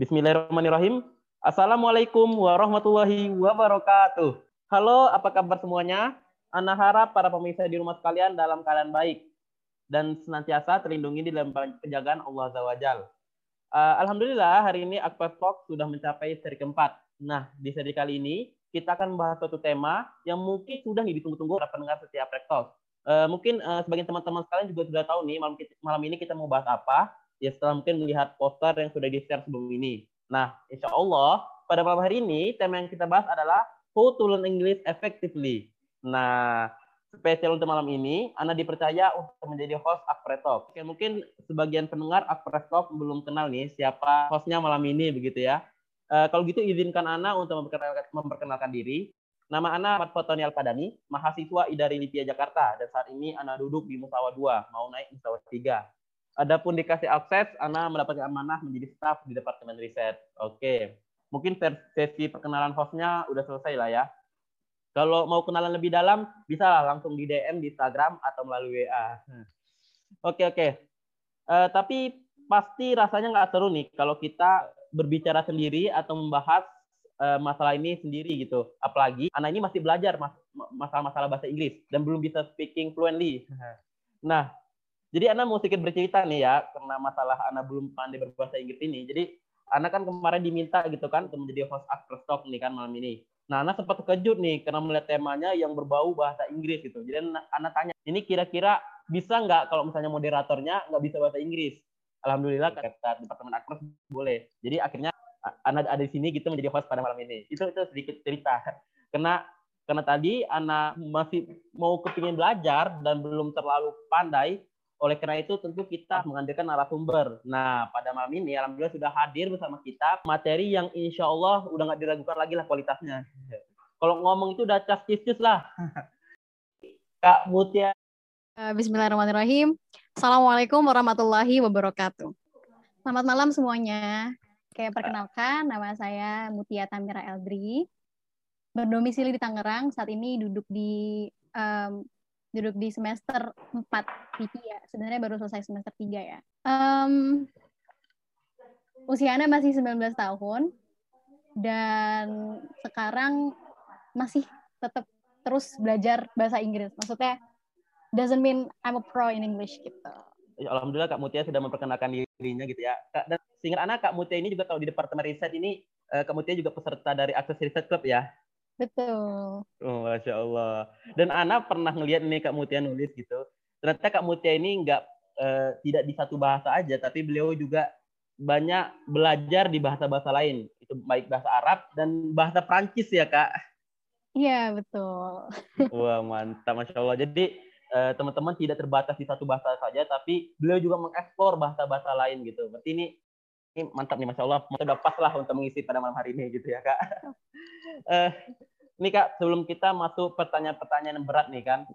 Bismillahirrahmanirrahim. Assalamualaikum warahmatullahi wabarakatuh. Halo, apa kabar semuanya? Ana harap para pemirsa di rumah sekalian dalam keadaan baik dan senantiasa terlindungi di dalam penjagaan Allah Azza wa Jal. Uh, Alhamdulillah hari ini Akbar Talk sudah mencapai seri keempat. Nah, di seri kali ini kita akan membahas suatu tema yang mungkin sudah ditunggu-tunggu para pendengar setiap Talk. Uh, mungkin uh, sebagian teman-teman sekalian juga sudah tahu nih malam, malam ini kita mau bahas apa. Ya setelah mungkin melihat poster yang sudah di-share sebelum ini. Nah, insya Allah pada malam hari ini tema yang kita bahas adalah How to Learn English Effectively. Nah, spesial untuk malam ini, Anda dipercaya untuk menjadi host Akpretok. Oke, mungkin sebagian pendengar Akpretok belum kenal nih siapa hostnya malam ini begitu ya. Uh, kalau gitu izinkan Ana untuk memperkenalkan, memperkenalkan diri. Nama Ana Ahmad Fotoni Alpadani, mahasiswa IDARI Lipia Jakarta, dan saat ini Ana duduk di Musawa 2, mau naik Musawa 3. Adapun dikasih akses, Ana mendapatkan amanah menjadi staf di Departemen Riset. Oke, mungkin sesi perkenalan hostnya udah selesai lah ya. Kalau mau kenalan lebih dalam, bisa lah langsung di DM di Instagram atau melalui WA. Oke, oke. Uh, tapi pasti rasanya nggak seru nih kalau kita berbicara sendiri atau membahas uh, masalah ini sendiri gitu. Apalagi anak ini masih belajar masalah-masalah bahasa Inggris dan belum bisa speaking fluently. Nah, jadi Ana mau sedikit bercerita nih ya, karena masalah Ana belum pandai berbahasa Inggris ini. Jadi Ana kan kemarin diminta gitu kan untuk menjadi host After Stock nih kan malam ini. Nah, Ana sempat terkejut nih karena melihat temanya yang berbau bahasa Inggris gitu. Jadi Ana tanya, ini kira-kira bisa nggak kalau misalnya moderatornya nggak bisa bahasa Inggris? Alhamdulillah kata Departemen Akpres boleh. Jadi akhirnya Ana ada di sini gitu menjadi host pada malam ini. Itu itu sedikit cerita. Karena karena tadi Ana masih mau kepingin belajar dan belum terlalu pandai, oleh karena itu tentu kita menghadirkan narasumber. Nah, pada malam ini alhamdulillah sudah hadir bersama kita materi yang insya Allah udah nggak diragukan lagi lah kualitasnya. Kalau ngomong itu udah cas lah. Kak Mutia. Eh, bismillahirrahmanirrahim. Assalamualaikum warahmatullahi wabarakatuh. Selamat malam semuanya. Kayak perkenalkan, nama saya Mutia Tamira Eldri. Berdomisili di Tangerang, saat ini duduk di um, duduk di semester 4 ya. Sebenarnya baru selesai semester 3 ya. Um, usia Anda masih 19 tahun dan sekarang masih tetap terus belajar bahasa Inggris. Maksudnya doesn't mean I'm a pro in English gitu. Ya, Alhamdulillah Kak Mutia sudah memperkenalkan dirinya gitu ya. Kak, dan seingat anak Kak Mutia ini juga kalau di Departemen Riset ini eh, Kak Mutia juga peserta dari Access Research Club ya. Betul. Oh, Masya Allah. Dan Ana pernah ngelihat nih Kak Mutia nulis gitu. Ternyata Kak Mutia ini nggak uh, tidak di satu bahasa aja, tapi beliau juga banyak belajar di bahasa-bahasa lain. Itu baik bahasa Arab dan bahasa Prancis ya Kak. Iya, betul. Wah, mantap. Masya Allah. Jadi uh, teman-teman tidak terbatas di satu bahasa saja, tapi beliau juga mengeksplor bahasa-bahasa lain gitu. Berarti ini ini mantap nih masya Allah. Udah pas lah untuk mengisi pada malam hari ini gitu ya kak. Uh, ini kak sebelum kita masuk pertanyaan-pertanyaan yang berat nih kan.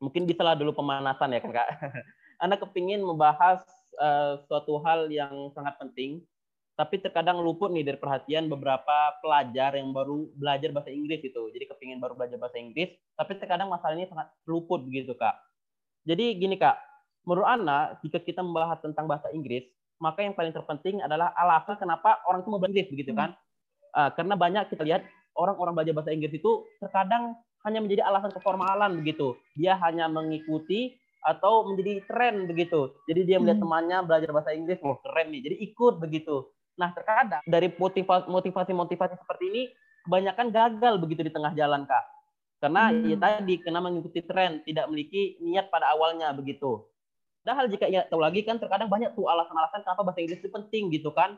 Mungkin bisa lah dulu pemanasan ya kan kak. Anda kepingin membahas uh, suatu hal yang sangat penting tapi terkadang luput nih dari perhatian beberapa pelajar yang baru belajar bahasa Inggris itu jadi kepingin baru belajar bahasa Inggris tapi terkadang masalah ini sangat luput begitu kak. Jadi gini kak. Menurut Anda jika kita membahas tentang bahasa Inggris maka yang paling terpenting adalah alasan kenapa orang itu mau belajar Inggris begitu kan? Uh, karena banyak kita lihat orang-orang belajar bahasa Inggris itu terkadang hanya menjadi alasan keformalan begitu. Dia hanya mengikuti atau menjadi tren begitu. Jadi dia melihat hmm. temannya belajar bahasa Inggris, oh keren nih, jadi ikut begitu. Nah terkadang dari motivasi-motivasi seperti ini kebanyakan gagal begitu di tengah jalan kak. Karena hmm. ya tadi kena mengikuti tren, tidak memiliki niat pada awalnya begitu. Padahal jika ingat tahu lagi kan terkadang banyak tuh alasan-alasan kenapa bahasa Inggris itu penting gitu kan.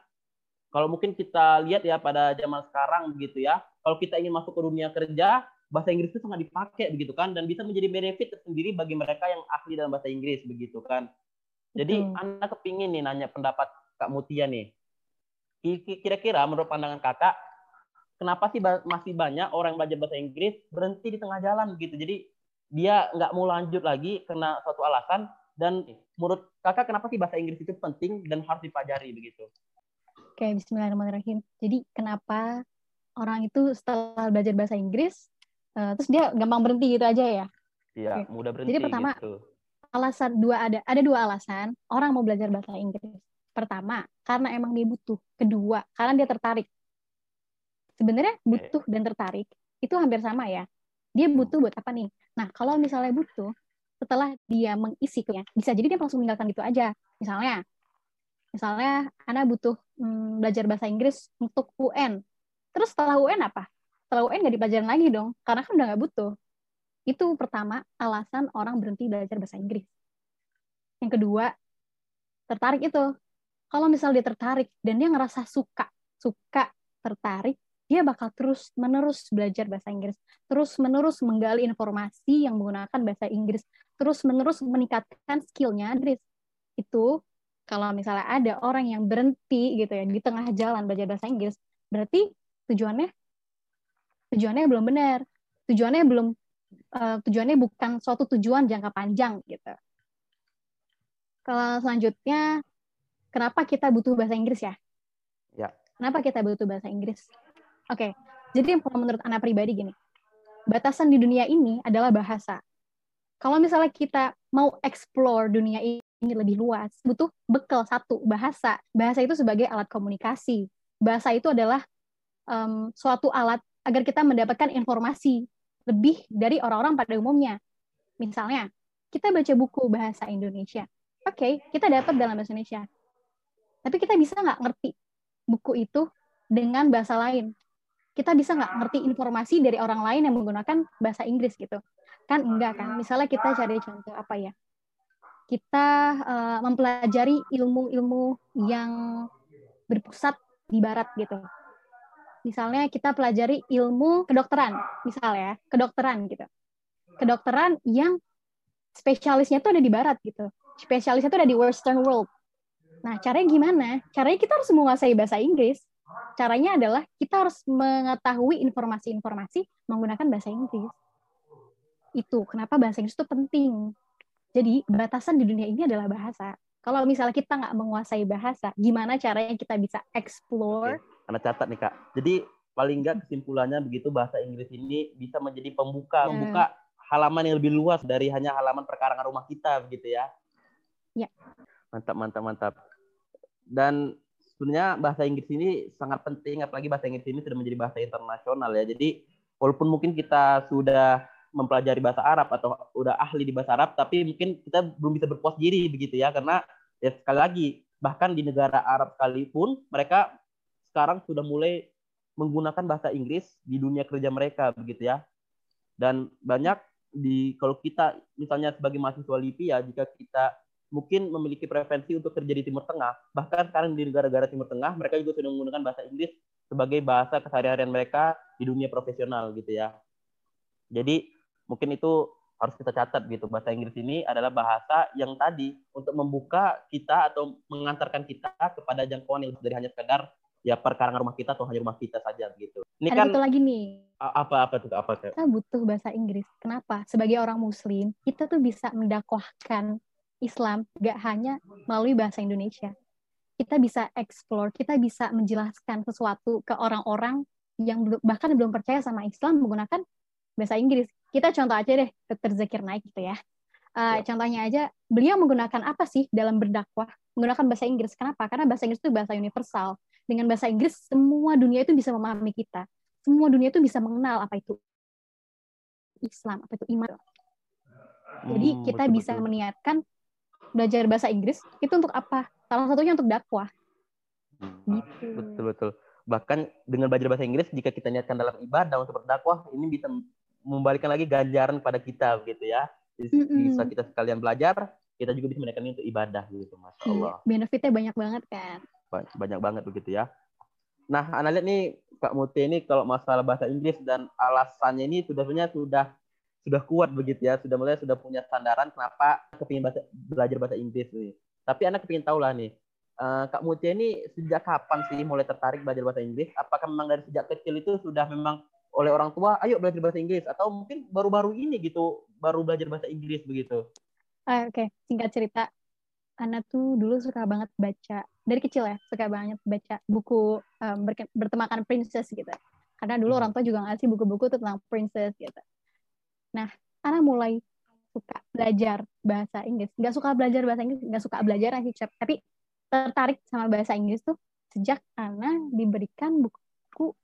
Kalau mungkin kita lihat ya pada zaman sekarang begitu ya, kalau kita ingin masuk ke dunia kerja, bahasa Inggris itu sangat dipakai begitu kan dan bisa menjadi benefit tersendiri bagi mereka yang ahli dalam bahasa Inggris begitu kan. Jadi hmm. Anda kepingin nih nanya pendapat Kak Mutia nih. Kira-kira menurut pandangan Kakak, kenapa sih masih banyak orang yang belajar bahasa Inggris berhenti di tengah jalan begitu. Jadi dia nggak mau lanjut lagi karena suatu alasan dan menurut kakak kenapa sih bahasa Inggris itu penting dan harus dipelajari begitu? Oke, Bismillahirrahmanirrahim. Jadi kenapa orang itu setelah belajar bahasa Inggris, uh, terus dia gampang berhenti gitu aja ya? Iya, mudah berhenti. Jadi pertama, gitu. alasan dua ada ada dua alasan orang mau belajar bahasa Inggris. Pertama, karena emang dia butuh. Kedua, karena dia tertarik. Sebenarnya butuh dan tertarik itu hampir sama ya. Dia butuh buat apa nih? Nah, kalau misalnya butuh, setelah dia mengisi bisa jadi dia langsung meninggalkan itu aja. Misalnya, misalnya anak butuh hmm, belajar bahasa Inggris untuk UN. Terus setelah UN apa? Setelah UN nggak dipelajarin lagi dong, karena kan udah nggak butuh. Itu pertama alasan orang berhenti belajar bahasa Inggris. Yang kedua, tertarik itu. Kalau misal dia tertarik dan dia ngerasa suka, suka, tertarik, dia bakal terus menerus belajar bahasa Inggris, terus menerus menggali informasi yang menggunakan bahasa Inggris, terus menerus meningkatkan skillnya Inggris. Itu kalau misalnya ada orang yang berhenti gitu ya di tengah jalan belajar bahasa Inggris, berarti tujuannya tujuannya belum benar, tujuannya belum uh, tujuannya bukan suatu tujuan jangka panjang gitu. Kalau selanjutnya, kenapa kita butuh bahasa Inggris ya? Ya. Kenapa kita butuh bahasa Inggris? Oke, okay. jadi kalau menurut anak pribadi gini, batasan di dunia ini adalah bahasa. Kalau misalnya kita mau explore dunia ini lebih luas, butuh bekal satu, bahasa. Bahasa itu sebagai alat komunikasi. Bahasa itu adalah um, suatu alat agar kita mendapatkan informasi lebih dari orang-orang pada umumnya. Misalnya, kita baca buku bahasa Indonesia. Oke, okay, kita dapat dalam bahasa Indonesia. Tapi kita bisa nggak ngerti buku itu dengan bahasa lain? Kita bisa nggak ngerti informasi dari orang lain yang menggunakan bahasa Inggris gitu? Kan enggak kan? Misalnya kita cari contoh apa ya? Kita uh, mempelajari ilmu-ilmu yang berpusat di barat gitu. Misalnya kita pelajari ilmu kedokteran, misalnya kedokteran gitu. Kedokteran yang spesialisnya tuh ada di barat gitu spesialisnya itu ada di Western world. Nah, caranya gimana? Caranya kita harus menguasai bahasa Inggris. Caranya adalah kita harus mengetahui informasi-informasi menggunakan bahasa Inggris. Itu kenapa bahasa Inggris itu penting. Jadi, batasan di dunia ini adalah bahasa. Kalau misalnya kita nggak menguasai bahasa, gimana caranya kita bisa explore? Oke, Anda catat nih, Kak. Jadi, paling nggak kesimpulannya begitu bahasa Inggris ini bisa menjadi pembuka, ya. membuka halaman yang lebih luas dari hanya halaman perkarangan rumah kita, begitu ya. Ya. Mantap, mantap, mantap. Dan sebenarnya bahasa Inggris ini sangat penting, apalagi bahasa Inggris ini sudah menjadi bahasa internasional ya. Jadi walaupun mungkin kita sudah mempelajari bahasa Arab atau udah ahli di bahasa Arab, tapi mungkin kita belum bisa berpuas diri begitu ya, karena ya sekali lagi bahkan di negara Arab sekalipun mereka sekarang sudah mulai menggunakan bahasa Inggris di dunia kerja mereka begitu ya. Dan banyak di kalau kita misalnya sebagai mahasiswa LIPI ya jika kita mungkin memiliki preferensi untuk kerja di Timur Tengah. Bahkan sekarang di negara-negara Timur Tengah, mereka juga sudah menggunakan bahasa Inggris sebagai bahasa keseharian mereka di dunia profesional gitu ya. Jadi mungkin itu harus kita catat gitu. Bahasa Inggris ini adalah bahasa yang tadi untuk membuka kita atau mengantarkan kita kepada jangkauan yang dari hanya sekedar ya perkarangan rumah kita atau hanya rumah kita saja gitu. Ini Ada kan satu lagi nih. Apa apa tuh apa Kita butuh bahasa Inggris. Kenapa? Sebagai orang muslim, kita tuh bisa mendakwahkan Islam gak hanya melalui bahasa Indonesia. Kita bisa explore, kita bisa menjelaskan sesuatu ke orang-orang yang bahkan belum percaya sama Islam menggunakan bahasa Inggris. Kita contoh aja deh, Dr. Zakir Naik gitu ya. Uh, ya. Contohnya aja, beliau menggunakan apa sih dalam berdakwah? Menggunakan bahasa Inggris. Kenapa? Karena bahasa Inggris itu bahasa universal. Dengan bahasa Inggris, semua dunia itu bisa memahami kita. Semua dunia itu bisa mengenal apa itu Islam, apa itu iman. Jadi hmm, kita betul, bisa meniatkan belajar bahasa Inggris itu untuk apa? Salah satunya untuk dakwah. Hmm, gitu. Betul betul. Bahkan dengan belajar bahasa Inggris jika kita niatkan dalam ibadah untuk berdakwah ini bisa membalikan lagi ganjaran pada kita gitu ya. Jadi bisa kita sekalian belajar, kita juga bisa menaikkan untuk ibadah gitu, masya iya, Allah. Benefitnya banyak banget kan. Banyak banget begitu ya. Nah, Anda lihat nih Kak Muti ini kalau masalah bahasa Inggris dan alasannya ini sudah sebenarnya sudah sudah kuat begitu ya, sudah mulai sudah punya sandaran kenapa kepingin bahasa, belajar bahasa Inggris nih. Tapi anak kepingin tahu lah nih, uh, Kak Mutia ini sejak kapan sih mulai tertarik belajar bahasa Inggris? Apakah memang dari sejak kecil itu sudah memang oleh orang tua, ayo belajar bahasa Inggris, atau mungkin baru-baru ini gitu, baru belajar bahasa Inggris begitu? Uh, Oke, okay. singkat cerita, Ana tuh dulu suka banget baca dari kecil ya, suka banget baca buku um, bertemakan princess gitu. Karena dulu hmm. orang tua juga ngasih buku-buku tentang princess gitu. Nah, anak mulai suka belajar bahasa Inggris. Nggak suka belajar bahasa Inggris, nggak suka belajar sih, tapi tertarik sama bahasa Inggris tuh sejak Ana diberikan buku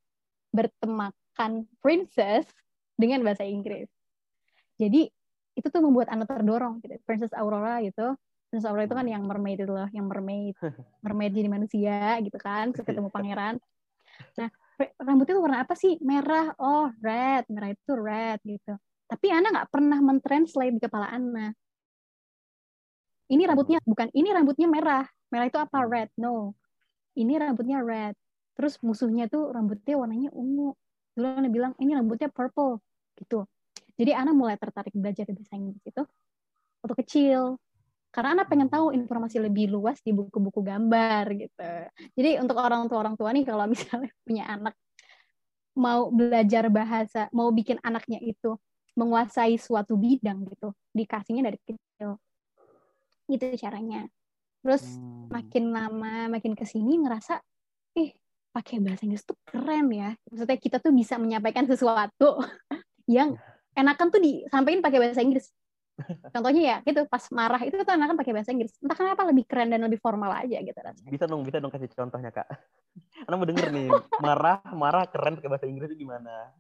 bertemakan princess dengan bahasa Inggris. Jadi itu tuh membuat Ana terdorong gitu. Princess Aurora gitu. Princess Aurora itu kan yang mermaid itu loh, yang mermaid. Mermaid jadi manusia gitu kan, terus ketemu pangeran. Nah, rambutnya tuh warna apa sih? Merah. Oh, red. Merah itu red gitu. Tapi Ana nggak pernah mentranslate di kepala Ana. Ini rambutnya bukan ini rambutnya merah. Merah itu apa? Red. No. Ini rambutnya red. Terus musuhnya tuh rambutnya warnanya ungu. Dulu Ana bilang ini rambutnya purple gitu. Jadi Ana mulai tertarik belajar bahasa Inggris itu waktu kecil. Karena Ana pengen tahu informasi lebih luas di buku-buku gambar gitu. Jadi untuk orang tua orang tua nih kalau misalnya punya anak mau belajar bahasa, mau bikin anaknya itu menguasai suatu bidang gitu, dikasihnya dari kecil. Itu caranya. Terus hmm. makin lama, makin ke sini ngerasa, pakai bahasa Inggris tuh keren ya. Maksudnya kita tuh bisa menyampaikan sesuatu yang enakan tuh disampaikan pakai bahasa Inggris. Contohnya ya gitu pas marah itu tuh enakan pakai bahasa Inggris. Entah kenapa lebih keren dan lebih formal aja gitu rasanya. Bisa dong, bisa dong kasih contohnya kak. Karena mau denger nih marah marah keren pakai bahasa Inggris itu gimana?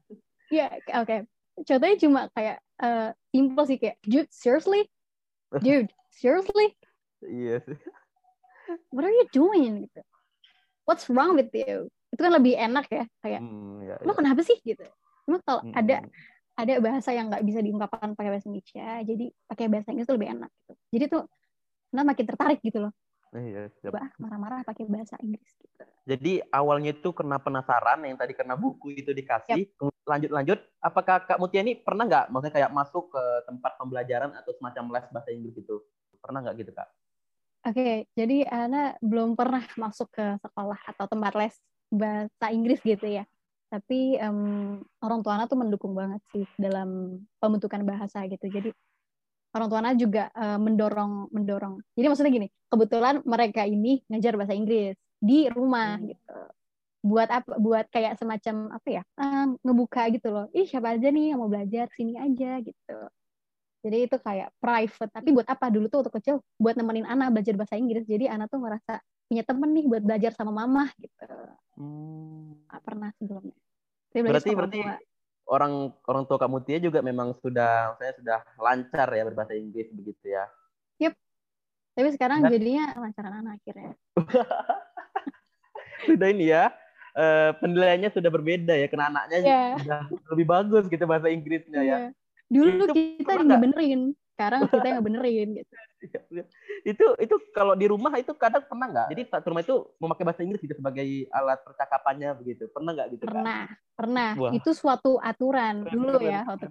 Iya, yeah, oke. Okay. Contohnya cuma kayak uh, simple sih kayak, dude, seriously, dude, seriously. Iya sih. What are you doing gitu? What's wrong with you? Itu kan lebih enak ya kayak, hmm, ya, lo ya. kenapa sih gitu? Cuma kalau hmm. ada ada bahasa yang nggak bisa diungkapkan pakai bahasa Indonesia jadi pakai bahasa Inggris tuh lebih enak gitu jadi tuh nah makin tertarik gitu loh Iya, Coba marah-marah pakai bahasa Inggris gitu. Jadi awalnya itu karena penasaran yang tadi karena buku itu dikasih, lanjut-lanjut, apakah Kak Mutia ini pernah nggak maksudnya kayak masuk ke tempat pembelajaran atau semacam les bahasa Inggris itu? Pernah nggak gitu Kak? Oke, okay, jadi Ana belum pernah masuk ke sekolah atau tempat les bahasa Inggris gitu ya. Tapi um, orang tua anak tuh mendukung banget sih dalam pembentukan bahasa gitu. Jadi orang tua anak juga uh, mendorong mendorong. Jadi maksudnya gini kebetulan mereka ini ngajar bahasa Inggris di rumah hmm. gitu. Buat apa buat kayak semacam apa ya uh, ngebuka gitu loh. Ih siapa aja nih yang mau belajar? Sini aja gitu jadi itu kayak private tapi buat apa dulu tuh waktu kecil buat nemenin anak belajar bahasa Inggris jadi anak tuh merasa punya temen nih buat belajar sama mama gitu. Hmm. Gak pernah sebelumnya. berarti berarti tua. orang orang tua kamu Tia juga memang sudah saya sudah lancar ya berbahasa Inggris begitu ya. Yep. Tapi sekarang nah. jadinya lancaran anak akhirnya. sudah ini ya. Uh, penilaiannya sudah berbeda ya karena anaknya yeah. sudah lebih bagus gitu bahasa Inggrisnya yeah. ya. Dulu itu kita dibenerin, sekarang kita yang benerin gitu. Itu itu kalau di rumah itu kadang pernah nggak? Jadi saat rumah itu memakai bahasa Inggris gitu sebagai alat percakapannya begitu. Pernah nggak gitu? Pernah, kan? pernah. Wah. Itu suatu aturan keren, dulu keren. ya waktu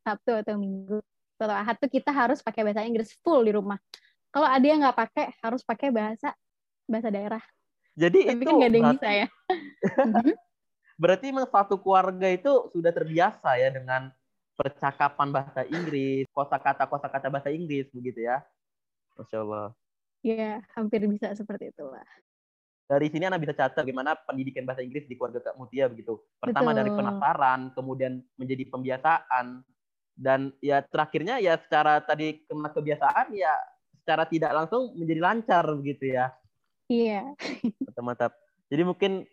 Sabtu atau Minggu. Suatu Ahad tuh kita harus pakai bahasa Inggris full di rumah. Kalau ada yang nggak pakai harus pakai bahasa bahasa daerah. Jadi Tapi itu kan nggak ada yang bisa ya. Mhm. berarti memang satu keluarga itu sudah terbiasa ya dengan percakapan bahasa Inggris, kosakata kosakata bahasa Inggris begitu ya. Masya Allah. Iya, hampir bisa seperti itulah. Dari sini Anda bisa catat bagaimana pendidikan bahasa Inggris di keluarga Kak Mutia begitu. Pertama Betul. dari penasaran, kemudian menjadi pembiasaan, dan ya terakhirnya ya secara tadi kena kebiasaan ya secara tidak langsung menjadi lancar begitu ya. Iya. Mantap. Jadi mungkin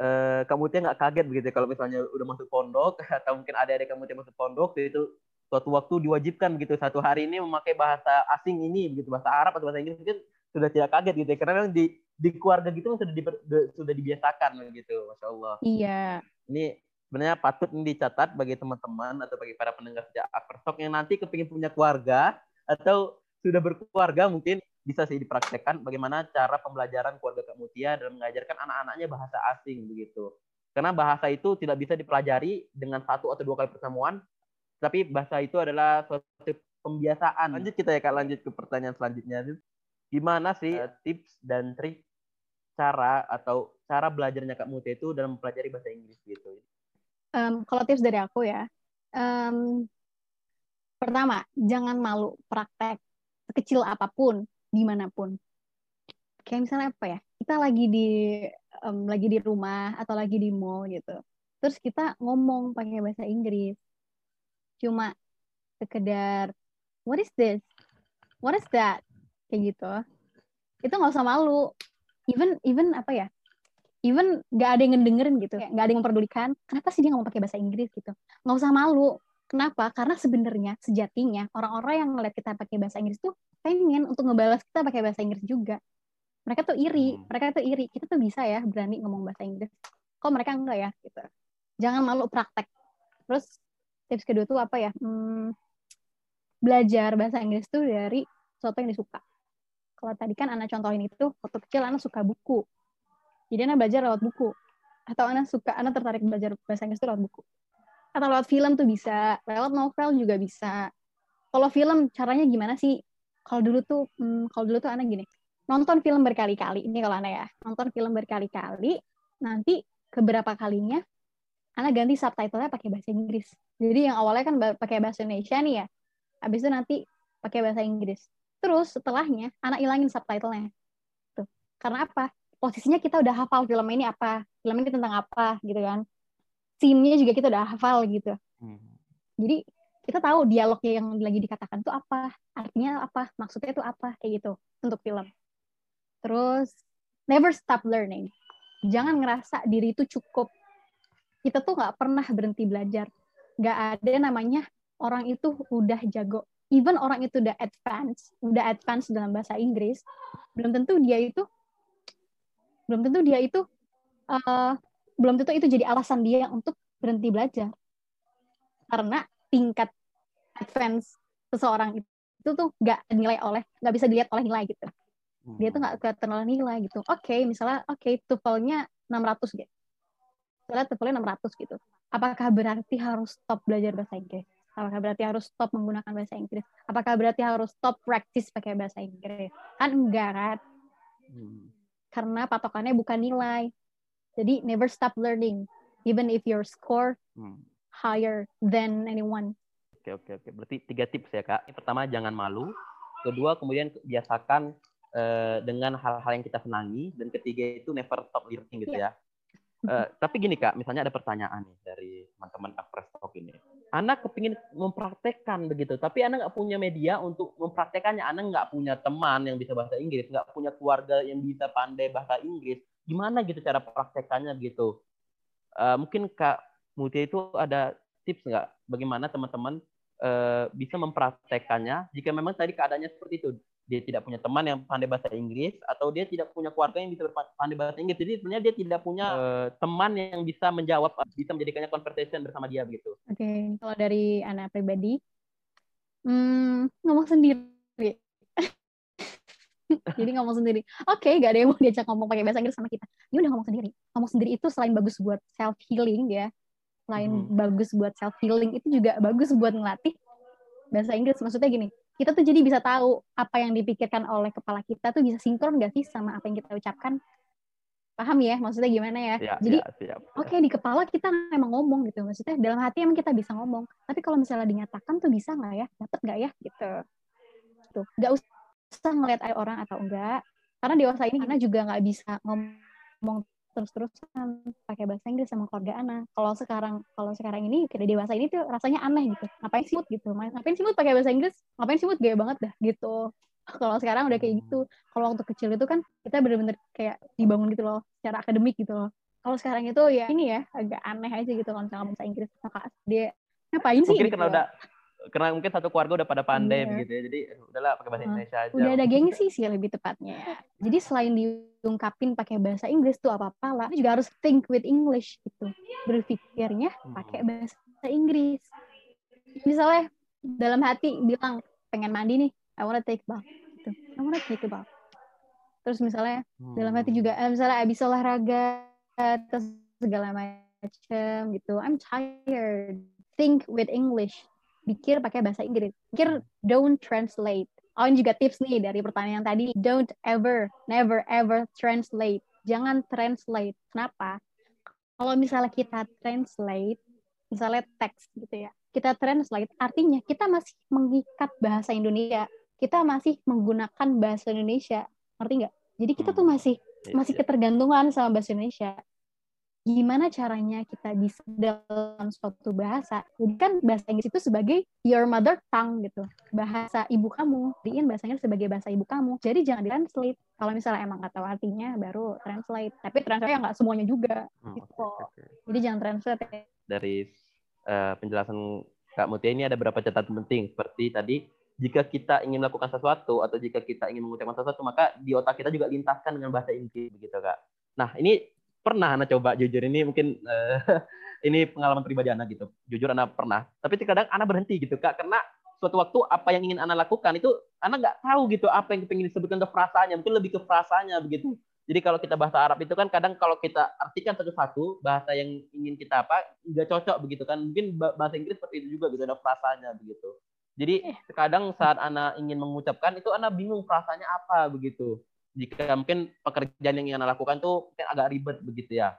eh, kamu Mutia nggak kaget begitu ya kalau misalnya udah masuk pondok atau mungkin ada adik kamu Mutia masuk pondok itu suatu waktu diwajibkan gitu satu hari ini memakai bahasa asing ini begitu bahasa Arab atau bahasa Inggris mungkin sudah tidak kaget gitu ya. Karena memang di di keluarga gitu sudah di, sudah dibiasakan gitu masya Allah. Iya. Ini sebenarnya patut ini dicatat bagi teman-teman atau bagi para pendengar sejak Aperstok yang nanti kepingin punya keluarga atau sudah berkeluarga mungkin bisa sih dipraktekkan bagaimana cara pembelajaran keluarga Kak Mutia dalam mengajarkan anak-anaknya bahasa asing begitu. Karena bahasa itu tidak bisa dipelajari dengan satu atau dua kali pertemuan, tapi bahasa itu adalah suatu pembiasaan. Lanjut kita ya Kak, lanjut ke pertanyaan selanjutnya. Gimana sih uh, tips dan trik cara atau cara belajarnya Kak Mutia itu dalam mempelajari bahasa Inggris gitu? Um, kalau tips dari aku ya, um, pertama jangan malu praktek sekecil apa pun di mana pun. Kayak misalnya apa ya? Kita lagi di um, lagi di rumah atau lagi di mall gitu. Terus kita ngomong pakai bahasa Inggris. Cuma sekedar what is this? What is that? Kayak gitu. Itu nggak usah malu. Even even apa ya even nggak ada yang ngedengerin gitu. Nggak ada yang memperdulikan kenapa sih dia ngomong pakai bahasa Inggris? gitu. Nggak usah malu kenapa? Karena sebenarnya sejatinya orang-orang yang ngeliat kita pakai bahasa Inggris tuh pengen untuk ngebalas kita pakai bahasa Inggris juga. Mereka tuh iri Hmm. mereka tuh iri. Kita tuh bisa ya berani ngomong bahasa Inggris. Kok mereka enggak ya? Gitu. Jangan malu praktek. Terus tips kedua tuh apa ya? Hmm, belajar bahasa Inggris tuh dari sesuatu yang disuka. Kalau tadi kan anak contohin itu waktu kecil anak suka buku. Jadi anak belajar lewat buku. Atau anak suka anak tertarik belajar bahasa Inggris tuh lewat buku atau lewat film tuh bisa lewat novel juga bisa. Kalau film caranya gimana sih? Kalau dulu tuh hmm, kalau dulu tuh anak gini. Nonton film berkali-kali ini kalau anak ya. Nonton film berkali-kali nanti keberapa kalinya anak ganti subtitlenya pakai bahasa Inggris. Jadi yang awalnya kan pakai bahasa Indonesia nih ya. Habis itu nanti pakai bahasa Inggris. Terus setelahnya anak ilangin subtitlenya. Tuh karena apa? Posisinya kita udah hafal film ini apa? Film ini tentang apa? Gitu kan scene-nya juga kita udah hafal gitu. Hmm. jadi kita tahu dialognya yang lagi dikatakan itu apa artinya apa maksudnya itu apa kayak gitu untuk film. Terus never stop learning. Jangan ngerasa diri itu cukup. Kita tuh nggak pernah berhenti belajar. Nggak ada namanya orang itu udah jago. Even orang itu udah advance udah advance dalam bahasa Inggris belum tentu dia itu belum tentu dia itu eh, belum tentu itu jadi alasan dia untuk berhenti belajar. Karena tingkat advance seseorang itu tuh nggak nilai oleh nggak bisa dilihat oleh nilai gitu. Dia tuh nggak kelihatan oleh nilai gitu. Oke misalnya oke TOEFL-nya 600 gitu. Misalnya TOEFL-nya 600 gitu. Apakah berarti harus stop belajar bahasa Inggris? Apakah berarti harus stop menggunakan bahasa Inggris? Apakah berarti harus stop practice pakai bahasa Inggris? Kan enggak kan? Hmm. karena patokannya bukan nilai jadi never stop learning even if your score Hmm. higher than anyone Oke oke oke. Berarti tiga tips ya kak. Yang pertama jangan malu. Kedua kemudian biasakan eh, dengan hal-hal yang kita senangi. Dan ketiga itu never stop learning gitu ya. Eh, tapi gini kak, misalnya ada pertanyaan nih dari teman-teman Akpres Talk ini. Anak kepingin mempraktekkan begitu, tapi anak nggak punya media untuk mempraktekannya. Anak nggak punya teman yang bisa bahasa Inggris, nggak punya keluarga yang bisa pandai bahasa Inggris. Gimana gitu cara praktekannya gitu? Eh, mungkin kak Mutia itu ada tips nggak bagaimana teman-teman eh, bisa mempraktekannya jika memang tadi keadaannya seperti itu dia tidak punya teman yang pandai bahasa Inggris atau dia tidak punya keluarga yang bisa pandai bahasa Inggris jadi sebenarnya dia tidak punya eh, teman yang bisa menjawab bisa menjadikannya conversation bersama dia begitu Oke, kalau dari anak pribadi, hmm, ngomong sendiri. Jadi ngomong sendiri. Oke, gak ada yang mau diajak ngomong pakai bahasa Inggris sama kita. Ya udah ngomong sendiri. Ngomong sendiri itu selain bagus buat self healing ya, selain Hmm. bagus buat self healing itu juga bagus buat ngelatih bahasa Inggris. Maksudnya gini, kita tuh jadi bisa tahu apa yang dipikirkan oleh kepala kita tuh bisa sinkron gak sih sama apa yang kita ucapkan. Paham ya? Maksudnya gimana ya? ya jadi ya, Oke di kepala kita emang ngomong gitu maksudnya dalam hati emang kita bisa ngomong tapi kalau misalnya dinyatakan tuh bisa nggak ya dapet nggak ya gitu tuh nggak usah ngeliat air orang atau enggak. Karena dewasa ini karena juga nggak bisa ngomong terus-terusan pakai bahasa Inggris sama keluarga anak kalau sekarang kalau sekarang ini kayak dewasa ini tuh rasanya aneh gitu. Ngapain sih mood gitu? Ngapain sih mood pakai bahasa Inggris? Ngapain sih mood gaya banget dah gitu. Kalau sekarang udah kayak gitu. Kalau waktu kecil itu kan kita bener-bener kayak dibangun gitu loh secara akademik gitu loh. Kalau sekarang itu ya ini ya agak aneh aja gitu kalau misalnya ngomong bahasa Inggris maka dia ngapain sih mungkin gitu karena udah karena mungkin satu keluarga udah pada pandai Iya. begitu ya jadi udahlah pakai bahasa. Indonesia aja. Udah ada gengsi sih lebih tepatnya jadi selain diungkapin pakai bahasa Inggris tuh apa apa lah juga harus think with English gitu. Berpikirnya pakai bahasa Inggris. Misalnya dalam hati bilang pengen mandi nih I wanna take bath gitu. I wanna take a bath. Terus misalnya dalam hati juga eh, misalnya abis olahraga terus segala macam gitu. I'm tired. Think with English pikir pakai bahasa Inggris. Pikir don't translate. Oh ini juga tips nih dari pertanyaan tadi. Don't ever never ever translate. Jangan translate. Kenapa? Kalau misalnya kita translate misalnya teks gitu ya kita translate artinya kita masih mengikat bahasa Indonesia. Kita masih menggunakan bahasa Indonesia. Ngerti nggak? Jadi kita tuh Hmm. masih Iya, masih iya. ketergantungan sama bahasa Indonesia. Gimana caranya kita bisa dalam suatu bahasa. Jadi kan bahasa Inggris itu sebagai your mother tongue gitu. Bahasa ibu kamu. Diin bahasa Inggris sebagai bahasa ibu kamu. Jadi jangan di-translate. Kalau misalnya emang nggak tahu artinya baru translate. Tapi translate ya nggak semuanya juga. Hmm, gitu. Okay, okay. Jadi jangan translate. Ya. Dari uh, penjelasan Kak Mutia ini ada beberapa catatan penting. Seperti tadi, jika kita ingin melakukan sesuatu atau jika kita ingin mengucapkan sesuatu, maka di otak kita juga lintaskan dengan bahasa Inggris begitu Kak. Nah, ini pernah anak coba jujur ini mungkin uh, ini pengalaman pribadi anak gitu. Jujur anak pernah. Tapi terkadang anak berhenti gitu kak. Karena suatu waktu apa yang ingin anak lakukan itu anak nggak tahu gitu apa yang ingin disebutkan ke frasanya mungkin lebih ke frasanya begitu. Jadi kalau kita bahasa Arab itu kan kadang kalau kita artikan satu-satu bahasa yang ingin kita apa nggak cocok begitu kan. Mungkin bahasa Inggris seperti itu juga gitu ada frasanya begitu. Jadi eh. kadang saat anak ingin mengucapkan itu anak bingung frasanya apa begitu jika mungkin pekerjaan yang Anda lakukan tuh mungkin agak ribet begitu ya.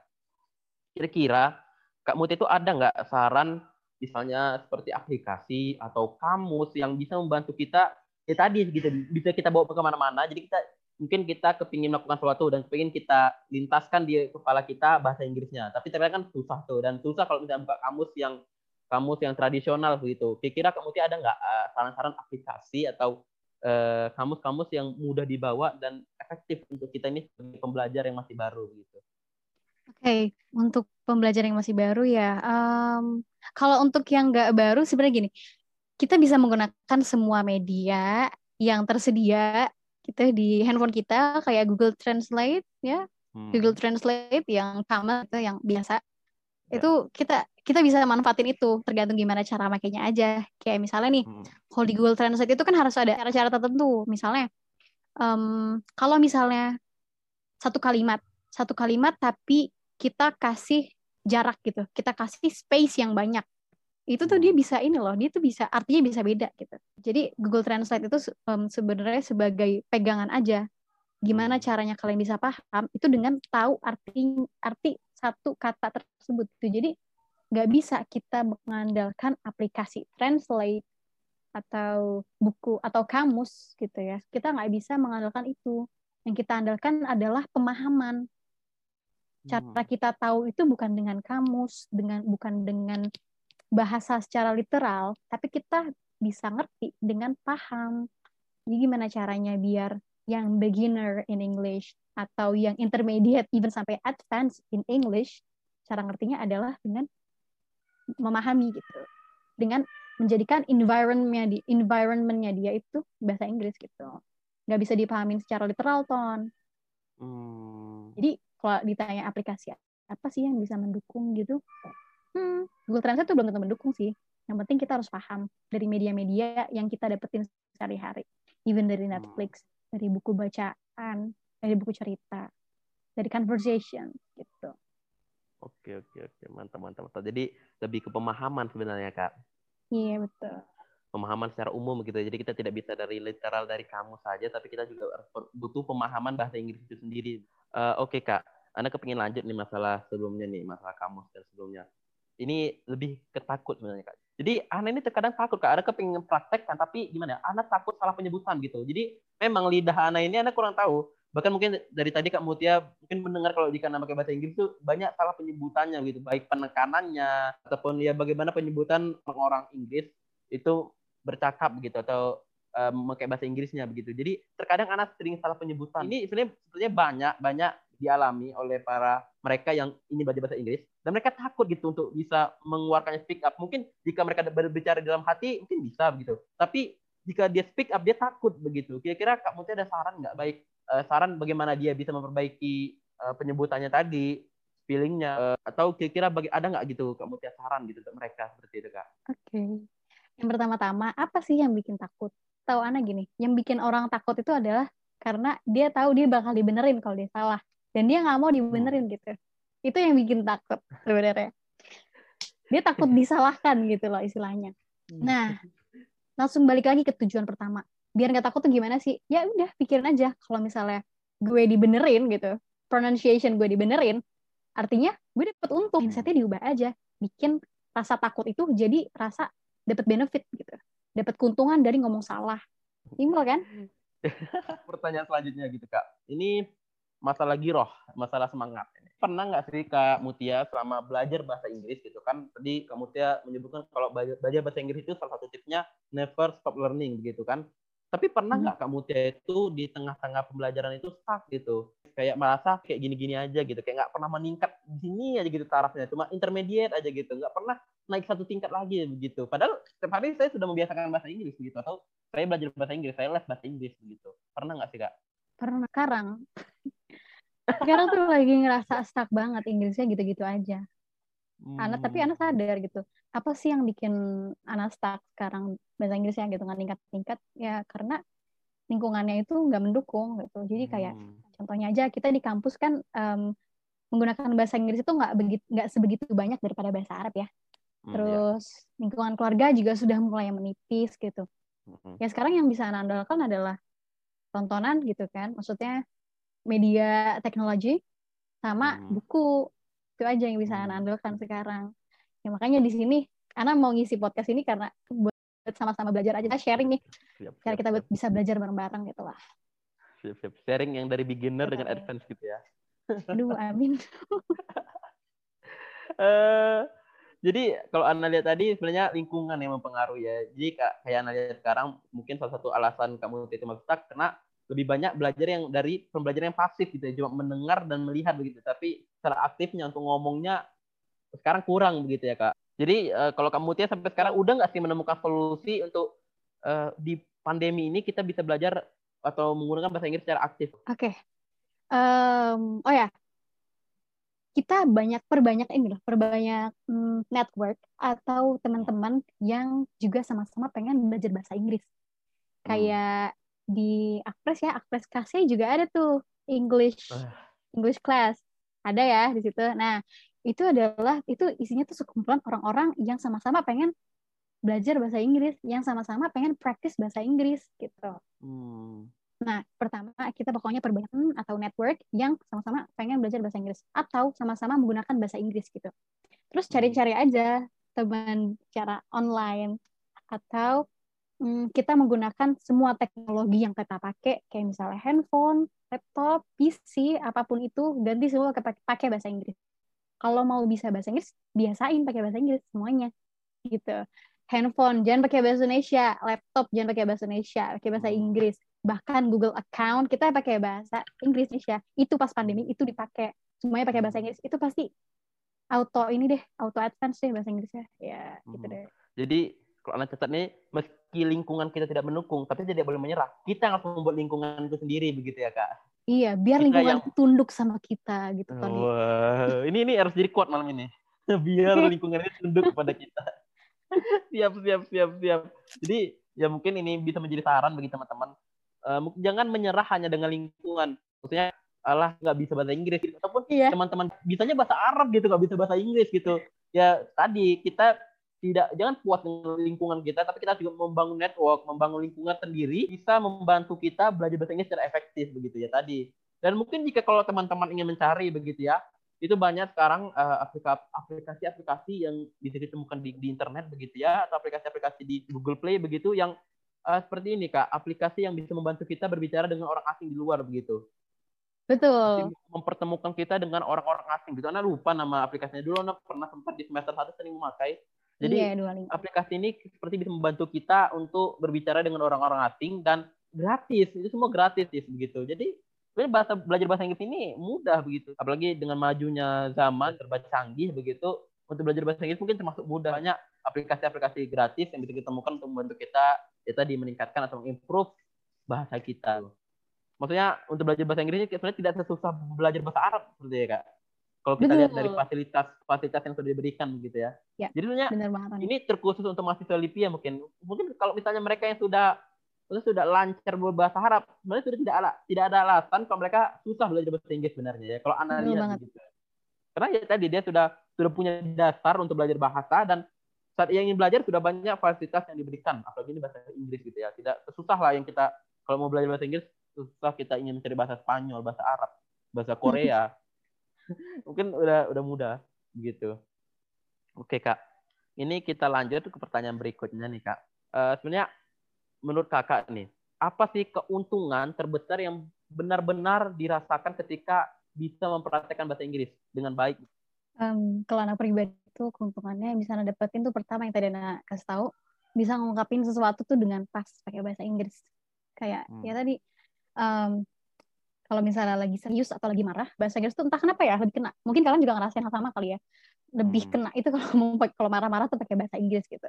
Kira-kira Kak Muti itu ada nggak saran misalnya seperti aplikasi atau kamus yang bisa membantu kita? Ya tadi gitu bisa kita bawa ke ke mana-mana. Jadi kita mungkin kita kepingin melakukan sesuatu dan kepingin kita lintaskan di kepala kita bahasa Inggrisnya. Tapi ternyata kan susah tuh dan susah kalau misalnya buka kamus yang kamus yang tradisional begitu. Kira-kira kemudian ada nggak uh, saran-saran aplikasi atau Eh, kamus-kamus yang mudah dibawa dan efektif untuk kita ini sebagai pembelajar yang masih baru gitu. Oke, okay. untuk pembelajar yang masih baru ya, um, kalau untuk yang nggak baru sebenarnya gini, kita bisa menggunakan semua media yang tersedia kita di handphone kita kayak Google Translate ya, hmm. Google Translate yang sama itu yang biasa Ya. itu kita kita bisa manfaatin itu tergantung gimana cara makainya aja kayak misalnya nih hmm. kalau di Google Translate itu kan harus ada cara-cara tertentu misalnya um, kalau misalnya satu kalimat satu kalimat tapi kita kasih jarak gitu kita kasih space yang banyak itu tuh dia hmm. bisa ini loh dia tuh bisa artinya bisa beda gitu jadi Google Translate itu um, sebenarnya sebagai pegangan aja gimana hmm. caranya kalian bisa paham itu dengan tahu arti arti satu kata tersebut gitu. Jadi nggak bisa kita mengandalkan aplikasi translate atau buku atau kamus gitu ya. Kita nggak bisa mengandalkan itu. Yang kita andalkan adalah pemahaman. Cara hmm. kita tahu itu bukan dengan kamus, dengan bukan dengan bahasa secara literal, tapi kita bisa ngerti dengan paham. Jadi gimana caranya biar yang beginner in English atau yang intermediate even sampai advance in English cara ngertinya adalah dengan memahami gitu dengan menjadikan environmentnya di environmentnya dia itu bahasa Inggris gitu nggak bisa dipahami secara literal ton hmm. jadi kalau ditanya aplikasi apa sih yang bisa mendukung gitu hmm, Google Translate tuh belum tentu mendukung sih yang penting kita harus paham dari media-media yang kita dapetin sehari-hari even dari hmm. Netflix dari buku bacaan dari buku cerita, dari conversation gitu. Oke oke oke mantap mantap mantap. Jadi lebih ke pemahaman sebenarnya kak. Iya betul. Pemahaman secara umum gitu. Jadi kita tidak bisa dari literal dari kamu saja, tapi kita juga butuh pemahaman bahasa Inggris itu sendiri. Uh, oke kak, anda kepingin lanjut nih masalah sebelumnya nih masalah kamu dan sebelumnya. Ini lebih ketakut sebenarnya kak. Jadi anak ini terkadang takut kak. Ada kepingin praktek kan, tapi gimana? Ya? Anak takut salah penyebutan gitu. Jadi memang lidah anak ini anak kurang tahu bahkan mungkin dari tadi Kak Mutia mungkin mendengar kalau jika nama pakai bahasa Inggris itu banyak salah penyebutannya gitu baik penekanannya ataupun ya bagaimana penyebutan orang Inggris itu bercakap gitu atau um, memakai bahasa Inggrisnya begitu. Jadi terkadang anak sering salah penyebutan. Ini sebenarnya sebetulnya banyak banyak dialami oleh para mereka yang ingin belajar bahasa Inggris dan mereka takut gitu untuk bisa mengeluarkan speak up. Mungkin jika mereka berbicara dalam hati mungkin bisa begitu tapi jika dia speak up dia takut begitu. Kira-kira Kak Mutia ada saran nggak? Baik uh, saran bagaimana dia bisa memperbaiki uh, penyebutannya tadi, spellingnya, uh, atau kira-kira bagi ada nggak gitu kamu tiap saran gitu untuk mereka seperti itu kak? Oke, okay. yang pertama-tama apa sih yang bikin takut? Tahu anak gini, yang bikin orang takut itu adalah karena dia tahu dia bakal dibenerin kalau dia salah dan dia nggak mau dibenerin hmm. gitu. Itu yang bikin takut sebenarnya. Dia takut disalahkan gitu loh istilahnya. Hmm. Nah, langsung balik lagi ke tujuan pertama biar nggak takut tuh gimana sih? Ya udah pikirin aja. Kalau misalnya gue dibenerin gitu pronunciation gue dibenerin artinya gue dapet untung. Mindsetnya diubah aja. Bikin rasa takut itu jadi rasa dapat benefit gitu. Dapat keuntungan dari ngomong salah. Simpel kan? Pertanyaan selanjutnya gitu kak. Ini masalah giroh masalah semangat. Pernah nggak sih Kak Mutia selama belajar bahasa Inggris gitu? Kan? Tadi Kak Mutia menyebutkan kalau belajar, bahasa Inggris itu salah satu tipsnya never stop learning begitu kan? Tapi pernah Hmm. nggak Kak Mutia itu di tengah-tengah pembelajaran itu stuck gitu? Kayak merasa kayak gini-gini aja gitu, kayak nggak pernah meningkat di sini aja gitu tarafnya, cuma intermediate aja gitu, nggak pernah naik satu tingkat lagi begitu. Padahal setiap hari saya sudah membiasakan bahasa Inggris begitu, atau saya belajar bahasa Inggris, saya les bahasa Inggris begitu. Pernah nggak sih Kak? Pernah sekarang. Sekarang tuh lagi ngerasa stuck banget Inggrisnya gitu-gitu aja. Anak tapi Hmm. anak sadar gitu. Apa sih yang bikin anak stuck sekarang bahasa Inggrisnya gitu nggak tingkat-tingkat? Ya karena lingkungannya itu nggak mendukung gitu. Jadi kayak Hmm. contohnya aja kita di kampus kan em, menggunakan bahasa Inggris itu nggak begitu nggak sebegitu banyak daripada bahasa Arab ya. Hmm, ya. Terus lingkungan keluarga juga sudah mulai menipis gitu. Hmm. Ya sekarang yang bisa anda andalkan adalah tontonan gitu kan. Maksudnya media teknologi sama Hmm. buku itu aja yang bisa Hmm. anda andalkan sekarang. Ya makanya di sini Ana mau ngisi podcast ini karena buat sama-sama belajar aja sharing nih. Siap, Cara siap, kita siap. buat bisa belajar bareng-bareng gitu lah. Siap, siap. Sharing yang dari beginner dengan Betul. advance gitu ya. Aduh, amin. eh jadi kalau Anda lihat tadi sebenarnya lingkungan yang mempengaruhi ya. Jadi kayak Anda lihat sekarang mungkin salah satu alasan kamu itu masuk stuck karena lebih banyak belajar yang dari pembelajaran yang pasif gitu ya, cuma mendengar dan melihat begitu. Tapi secara aktifnya untuk ngomongnya sekarang kurang begitu ya Kak. Jadi eh, kalau kamu Tia sampai sekarang udah nggak sih menemukan solusi untuk eh, di pandemi ini kita bisa belajar atau menggunakan bahasa Inggris secara aktif? Oke. Em, oh ya, kita banyak perbanyak ini loh, perbanyak mm, network atau teman-teman yang juga sama-sama pengen belajar bahasa Inggris. Kayak di Akpres ya, Akpres KC juga ada tuh English Ah. English class. Ada ya di situ. Nah, itu adalah itu isinya tuh sekumpulan orang-orang yang sama-sama pengen belajar bahasa Inggris, yang sama-sama pengen praktis bahasa Inggris gitu. Hmm. Nah, pertama kita pokoknya perbanyak teman atau network yang sama-sama pengen belajar bahasa Inggris atau sama-sama menggunakan bahasa Inggris gitu. Terus cari-cari aja teman cara online atau mm, kita menggunakan semua teknologi yang kita pakai kayak misalnya handphone, laptop, PC, apa pun itu ganti semua pakai bahasa Inggris. Kalau mau bisa bahasa Inggris, biasain pakai bahasa Inggris semuanya. Gitu. Handphone jangan pakai bahasa Indonesia, laptop jangan pakai bahasa Indonesia, pakai bahasa Hmm. Inggris. Bahkan Google account kita pakai bahasa Inggris ya itu pas pandemi itu dipakai. Semuanya pakai bahasa Inggris. Itu pasti auto ini deh auto advance deh bahasa Inggrisnya. Ya gitu Hmm. deh. Jadi kalau anda catat nih, meski lingkungan kita tidak mendukung, tapi tidak boleh menyerah. Kita harus membuat lingkungan itu sendiri, begitu ya kak? iya biar Kita lingkungan yang- tunduk sama kita gitu Tony Wah, ini ini harus jadi quote malam ini. Biar lingkungan ini tunduk kepada kita. siap, siap, siap, siap. Jadi ya mungkin ini bisa menjadi saran bagi teman-teman. Mungkin jangan menyerah hanya dengan lingkungan. Maksudnya, alah nggak bisa bahasa Inggris gitu. ataupun iya teman-teman bisanya bahasa Arab gitu nggak bisa bahasa Inggris gitu ya tadi kita tidak jangan puas dengan lingkungan kita tapi kita juga membangun network membangun lingkungan sendiri bisa membantu kita belajar bahasa Inggris secara efektif begitu ya tadi dan mungkin jika kalau teman-teman ingin mencari begitu ya itu banyak sekarang aplika- aplikasi-aplikasi yang bisa ditemukan di, di internet begitu ya atau aplikasi-aplikasi di Google Play begitu yang eh, seperti ini kak aplikasi yang bisa membantu kita berbicara dengan orang asing di luar begitu betul mempertemukan kita dengan orang-orang asing gitu. Anda lupa nama aplikasinya dulu, Anda pernah sempat di semester satu sering memakai. Jadi iya aplikasi ini seperti bisa membantu kita untuk berbicara dengan orang-orang asing dan gratis. Itu semua gratis sih begitu. Jadi sebenarnya bahasa belajar bahasa Inggris ini mudah begitu. Apalagi dengan majunya zaman serba canggih begitu. Untuk belajar bahasa Inggris mungkin termasuk mudah. Banyak aplikasi-aplikasi gratis yang bisa kita temukan untuk membantu kita ya tadi meningkatkan atau improve bahasa kita. Maksudnya untuk belajar bahasa Inggris ini sebenarnya tidak sesusah belajar bahasa Arab seperti ya kak. Kalau kita lihat Betul. dari fasilitas fasilitas yang sudah diberikan gitu ya. Ya. Jadi sebenarnya ini terkhusus untuk mahasiswa LIPI ya mungkin. Mungkin kalau misalnya mereka yang sudah sudah sudah lancar berbahasa Arab, sebenarnya sudah tidak ada tidak ada alasan kalau mereka susah belajar bahasa Inggris sebenarnya ya. Kalau lihat banget. gitu. Karena ya tadi dia sudah sudah punya dasar untuk belajar bahasa dan saat ia ingin belajar sudah banyak fasilitas yang diberikan. Apalagi ini bahasa Inggris gitu ya. Tidak susah lah yang kita kalau mau belajar bahasa Inggris susah kita ingin mencari bahasa Spanyol, bahasa Arab, bahasa Korea. Mungkin udah udah mudah begitu. Oke kak, ini kita lanjut ke pertanyaan berikutnya nih kak. Eh, sebenarnya menurut kakak nih, apa sih keuntungan terbesar yang benar-benar dirasakan ketika bisa mempraktekkan bahasa Inggris dengan baik? Um, kalau anak pribadi itu keuntungannya yang bisa dapetin tuh pertama yang tadi anak kasih tahu bisa ngungkapin sesuatu tuh dengan pas pakai bahasa Inggris kayak hmm. ya tadi um, kalau misalnya lagi serius atau lagi marah bahasa Inggris tuh entah kenapa ya lebih kena. Mungkin kalian juga ngerasain hal sama kali ya. Lebih hmm. kena itu kalau mau kalau marah-marah tuh pakai bahasa Inggris gitu.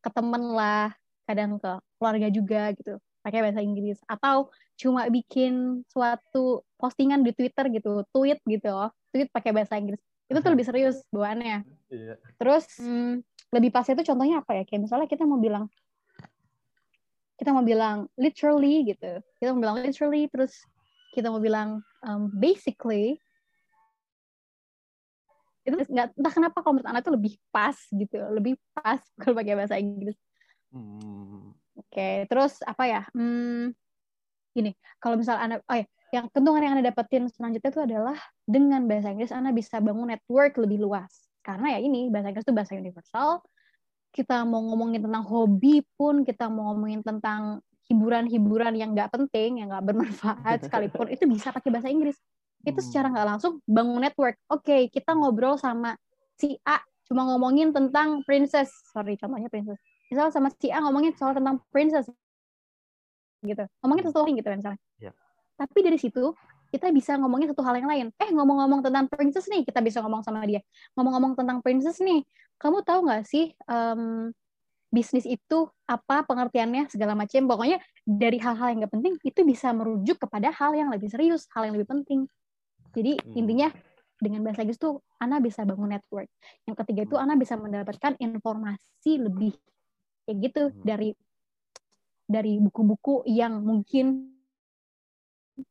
Ke temen lah kadang ke keluarga juga gitu pakai bahasa Inggris. Atau cuma bikin suatu postingan di Twitter gitu tweet gitu loh tweet pakai bahasa Inggris. Itu tuh lebih serius bawaannya. Yeah. terus hmm, lebih pas itu contohnya apa ya? Kayak misalnya kita mau bilang kita mau bilang literally gitu. Kita mau bilang literally terus kita mau bilang um, basically itu nggak entah kenapa kalau menurut anak itu lebih pas gitu lebih pas kalau pakai bahasa Inggris. Hmm. oke okay, terus apa ya? Hmm, ini kalau misal anak oh ya yang keuntungan yang anda dapetin selanjutnya itu adalah dengan bahasa Inggris anda bisa bangun network lebih luas. Karena ya ini bahasa Inggris itu bahasa universal. Kita mau ngomongin tentang hobi pun kita mau ngomongin tentang hiburan-hiburan yang nggak penting yang nggak bermanfaat sekalipun itu bisa pakai bahasa Inggris. Itu hmm. secara nggak langsung bangun network. Oke okay, kita ngobrol sama si A cuma ngomongin tentang princess. Sorry contohnya princess. Misal sama si A ngomongin soal tentang princess. Gitu. Ngomongin sesuatu gitu misalnya. Yeah tapi dari situ kita bisa ngomongin satu hal yang lain. Eh ngomong-ngomong tentang princess nih, kita bisa ngomong sama dia. Ngomong-ngomong tentang princess nih, kamu tahu nggak sih um, bisnis itu apa pengertiannya segala macam. Pokoknya dari hal-hal yang nggak penting itu bisa merujuk kepada hal yang lebih serius, hal yang lebih penting. Jadi hmm. intinya dengan bahasa Inggris tuh Ana bisa bangun network. Yang ketiga itu Ana bisa mendapatkan informasi lebih kayak gitu hmm. dari dari buku-buku yang mungkin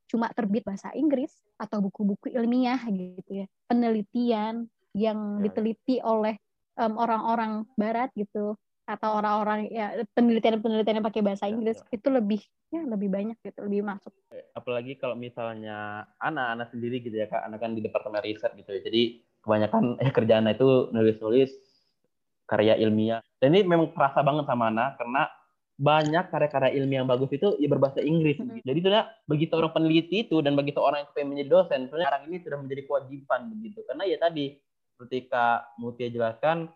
cuma terbit bahasa Inggris atau buku-buku ilmiah gitu ya penelitian yang ya. diteliti oleh um, orang-orang Barat gitu atau orang-orang ya penelitian-penelitian yang pakai bahasa ya, Inggris ya, ya. itu lebih ya lebih banyak gitu lebih masuk apalagi kalau misalnya anak-anak sendiri gitu ya kak anak kan di departemen riset gitu ya jadi kebanyakan eh kerjaan itu nulis-nulis karya ilmiah dan ini memang terasa banget sama anak karena banyak karya-karya ilmiah yang bagus itu ya berbahasa Inggris. Mm -hmm. Jadi sebenarnya begitu orang peneliti itu dan begitu orang yang pengen menjadi dosen, sebenarnya sekarang ini sudah menjadi kewajiban begitu. Karena ya tadi seperti Kak Mutia jelaskan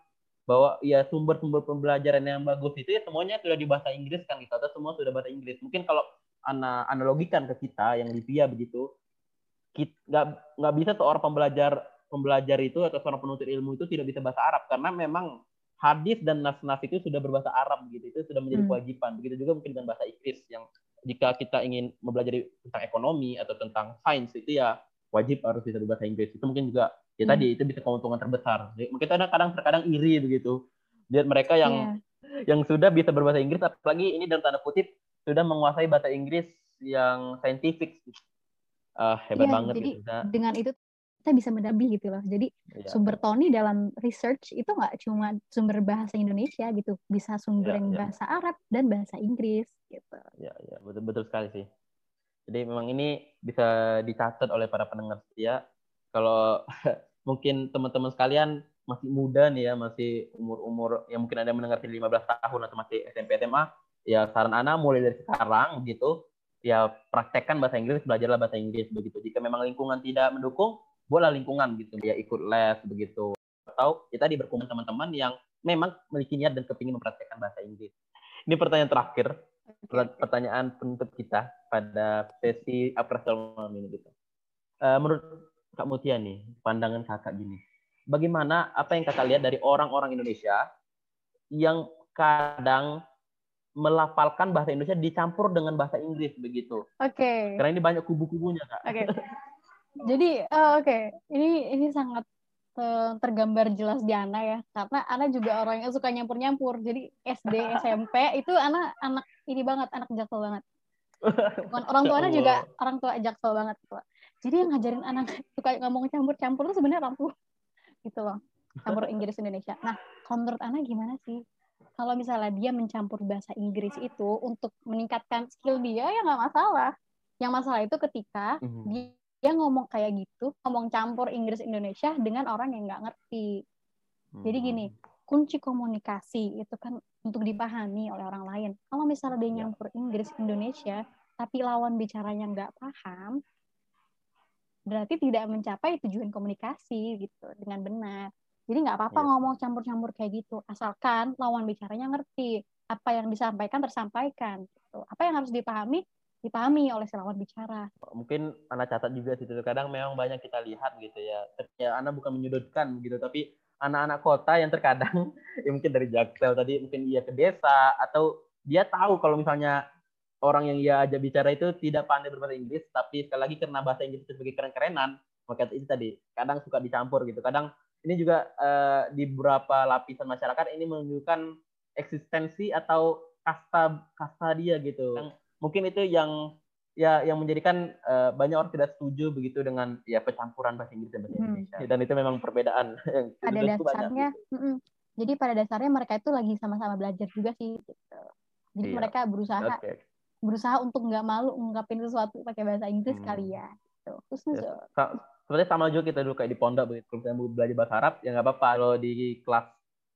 bahwa ya sumber-sumber pembelajaran yang bagus itu ya semuanya sudah di bahasa Inggris kan gitu. Atau semua sudah bahasa Inggris. Mungkin kalau ana analogikan ke kita yang Livia begitu, nggak nggak bisa tuh orang pembelajar pembelajar itu atau seorang penuntut ilmu itu tidak bisa bahasa Arab. Karena memang hadis dan nas-nas itu sudah berbahasa Arab gitu. Itu sudah menjadi hmm. kewajiban. Begitu juga mungkin dengan bahasa Inggris yang jika kita ingin mempelajari tentang ekonomi atau tentang sains itu ya wajib harus bisa berbahasa Inggris. Itu mungkin juga ya hmm. tadi itu bisa keuntungan terbesar mungkin kadang-kadang terkadang iri begitu lihat mereka yang yeah. yang sudah bisa berbahasa Inggris apalagi ini dalam tanda kutip sudah menguasai bahasa Inggris yang saintifik uh, hebat yeah, banget jadi gitu. dengan itu kita bisa mendampingi gitu loh. Jadi ya. sumber Tony dalam research itu nggak cuma sumber bahasa Indonesia gitu, bisa sumber ya, yang ya. bahasa Arab dan bahasa Inggris gitu. Ya, ya betul betul sekali sih. Jadi memang ini bisa dicatat oleh para pendengar setia. Kalau mungkin teman-teman sekalian masih muda nih ya, masih umur-umur yang mungkin ada mendengar di 15 tahun atau masih SMP SMA, ya saran Ana mulai dari sekarang gitu, ya praktekkan bahasa Inggris, belajarlah bahasa Inggris begitu. Jika memang lingkungan tidak mendukung, bola lingkungan gitu ya ikut les begitu atau kita di berkumpul teman-teman yang memang memiliki niat dan kepingin mempraktekkan bahasa Inggris. Ini pertanyaan terakhir, pertanyaan penutup kita pada sesi apresial malam ini gitu. Uh, menurut Kak Mutia nih, pandangan kakak gini, bagaimana apa yang kakak lihat dari orang-orang Indonesia yang kadang melafalkan bahasa Indonesia dicampur dengan bahasa Inggris begitu. Oke. Okay. Karena ini banyak kubu-kubunya kak. Oke. Okay. Jadi uh, oke, okay. ini ini sangat uh, tergambar jelas di Ana ya, karena Ana juga orang yang suka nyampur-nyampur. Jadi SD, SMP itu Ana anak ini banget, anak jaksel banget. Orang tua Ana juga orang tua jaksel banget gitu. Jadi yang ngajarin anak suka ngomong campur-campur itu sebenarnya orang tua gitu loh. Campur Inggris Indonesia. Nah, kalau menurut Ana gimana sih? Kalau misalnya dia mencampur bahasa Inggris itu untuk meningkatkan skill dia ya nggak masalah. Yang masalah itu ketika mm -hmm. dia dia ngomong kayak gitu, ngomong campur Inggris Indonesia dengan orang yang nggak ngerti. Jadi gini, hmm. kunci komunikasi itu kan untuk dipahami oleh orang lain. Kalau misalnya dia ya. nyampur Inggris Indonesia, tapi lawan bicaranya nggak paham, berarti tidak mencapai tujuan komunikasi gitu dengan benar. Jadi nggak apa-apa Iya. ngomong campur-campur kayak gitu, asalkan lawan bicaranya ngerti apa yang disampaikan tersampaikan. Gitu. Apa yang harus dipahami dipahami oleh si lawan bicara. mungkin anak catat juga sih itu kadang memang banyak kita lihat gitu ya ya anak bukan menyudutkan gitu tapi anak-anak kota yang terkadang ya mungkin dari Jaksel tadi mungkin ia ke desa atau dia tahu kalau misalnya orang yang ia ajak bicara itu tidak pandai berbahasa Inggris tapi sekali lagi karena bahasa Inggris itu sebagai keren-kerenan maka itu tadi kadang suka dicampur gitu kadang ini juga eh, di beberapa lapisan masyarakat ini menunjukkan eksistensi atau kasta kasta dia gitu Yang mungkin itu yang ya yang menjadikan eh, banyak orang tidak setuju begitu dengan ya pencampuran bahasa Inggris dan bahasa Hmm. Indonesia dan itu memang perbedaan yang Pada banyak dasarnya, gitu. jadi pada dasarnya mereka itu lagi sama-sama belajar juga sih. Gitu. Jadi Iya. mereka berusaha Oke. Berusaha untuk nggak malu ngungkapin sesuatu pakai bahasa Inggris Hmm. kali ya. Gitu. Terus Ya. Sa- Sebenarnya sama juga kita dulu kayak di pondok begitu. Kalau kita mau belajar bahasa Arab ya nggak apa-apa. Kalau di kelas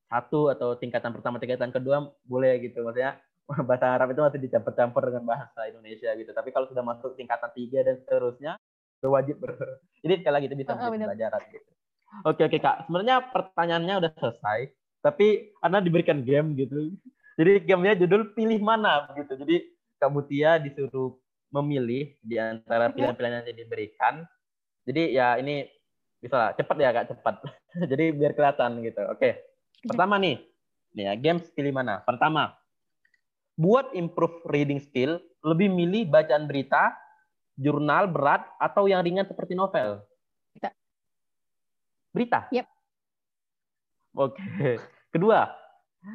satu atau tingkatan pertama, tingkatan kedua boleh gitu. Maksudnya bahasa Arab itu masih dicampur-campur dengan bahasa Indonesia gitu. Tapi kalau sudah masuk tingkatan tiga dan seterusnya, berwajib ber. Jadi sekali lagi itu bisa Oh, menjadi pelajaran gitu. Oke oke kak. Sebenarnya pertanyaannya udah selesai. Tapi Anda diberikan game gitu. Jadi gamenya judul pilih mana begitu. Jadi Kak Mutia disuruh memilih di antara pilihan-pilihan yang diberikan. Jadi ya ini bisa lah, cepat ya kak cepat. Jadi biar kelihatan gitu. Oke. Pertama nih, nih ya games pilih mana? Pertama, buat improve reading skill, lebih milih bacaan berita, jurnal berat atau yang ringan seperti novel. Berita. Berita. Yep. Oke. Kedua,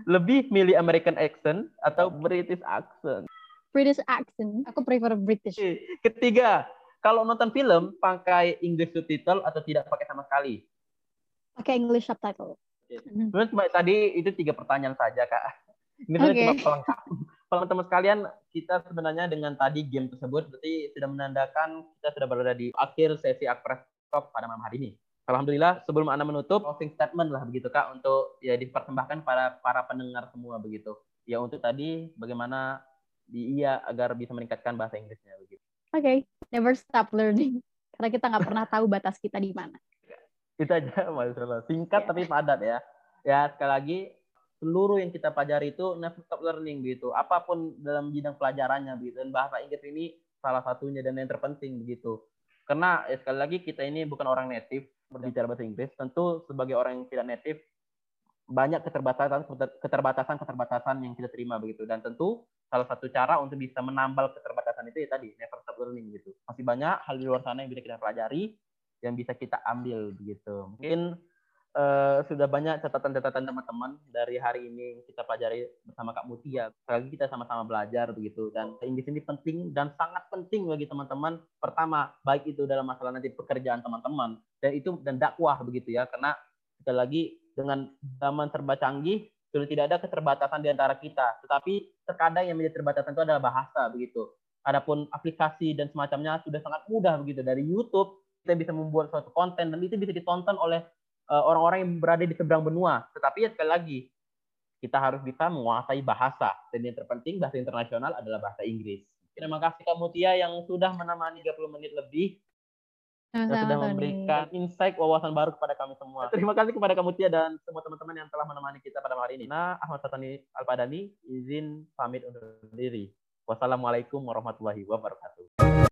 lebih milih American accent atau British accent. British accent. Aku prefer British. Ketiga, kalau nonton film pakai English subtitle atau tidak pakai sama sekali. Pakai English subtitle. Sebenarnya cuma tadi itu tiga pertanyaan saja kak. Ini Oke. cuma pelengkap. Teman-teman sekalian, kita sebenarnya dengan tadi game tersebut berarti sudah menandakan kita sudah berada di akhir sesi Akpres Talk pada malam hari ini. Alhamdulillah, sebelum Anda menutup, closing statement lah begitu Kak, untuk ya dipersembahkan para para pendengar semua begitu. Ya untuk tadi bagaimana di iya agar bisa meningkatkan bahasa Inggrisnya begitu. Oke, never stop learning. Karena kita nggak pernah tahu batas kita di mana. Itu aja Mas. Singkat Ya. tapi padat ya. Ya sekali lagi seluruh yang kita pelajari itu never stop learning begitu. Apa pun dalam bidang pelajarannya begitu. Dan bahasa Inggris ini salah satunya dan yang terpenting begitu. Karena ya, sekali lagi kita ini bukan orang native berbicara bahasa Inggris. Tentu sebagai orang yang tidak native banyak keterbatasan keterbatasan keterbatasan yang kita terima begitu dan tentu salah satu cara untuk bisa menambal keterbatasan itu ya tadi never stop learning gitu. Masih banyak hal di luar sana yang bisa kita pelajari yang bisa kita ambil begitu mungkin eh, sudah banyak catatan-catatan teman-teman dari hari ini yang kita pelajari bersama Kak Mutia lagi kita sama-sama belajar begitu dan ini penting dan sangat penting bagi teman-teman. Pertama baik itu dalam masalah nanti pekerjaan teman-teman dan itu dan dakwah begitu ya. Karena sekali lagi dengan zaman serba canggih sudah tidak ada keterbatasan di antara kita. Tetapi terkadang yang menjadi terbatasan itu adalah bahasa begitu. Adapun aplikasi dan semacamnya sudah sangat mudah begitu dari YouTube kita bisa membuat suatu konten dan itu bisa ditonton oleh uh, orang-orang yang berada di seberang benua. Tetapi ya sekali lagi kita harus bisa menguasai bahasa dan yang terpenting bahasa internasional adalah bahasa Inggris. Terima kasih Kak Mutia yang sudah menemani 30 menit lebih yang sudah Sama-sama, Tony. memberikan insight wawasan baru kepada kami semua. Terima kasih kepada kamu Tia dan semua teman-teman yang telah menemani kita pada hari ini. Nah, Ahmad Satani Alpadani izin pamit undur diri. Wassalamualaikum warahmatullahi wabarakatuh.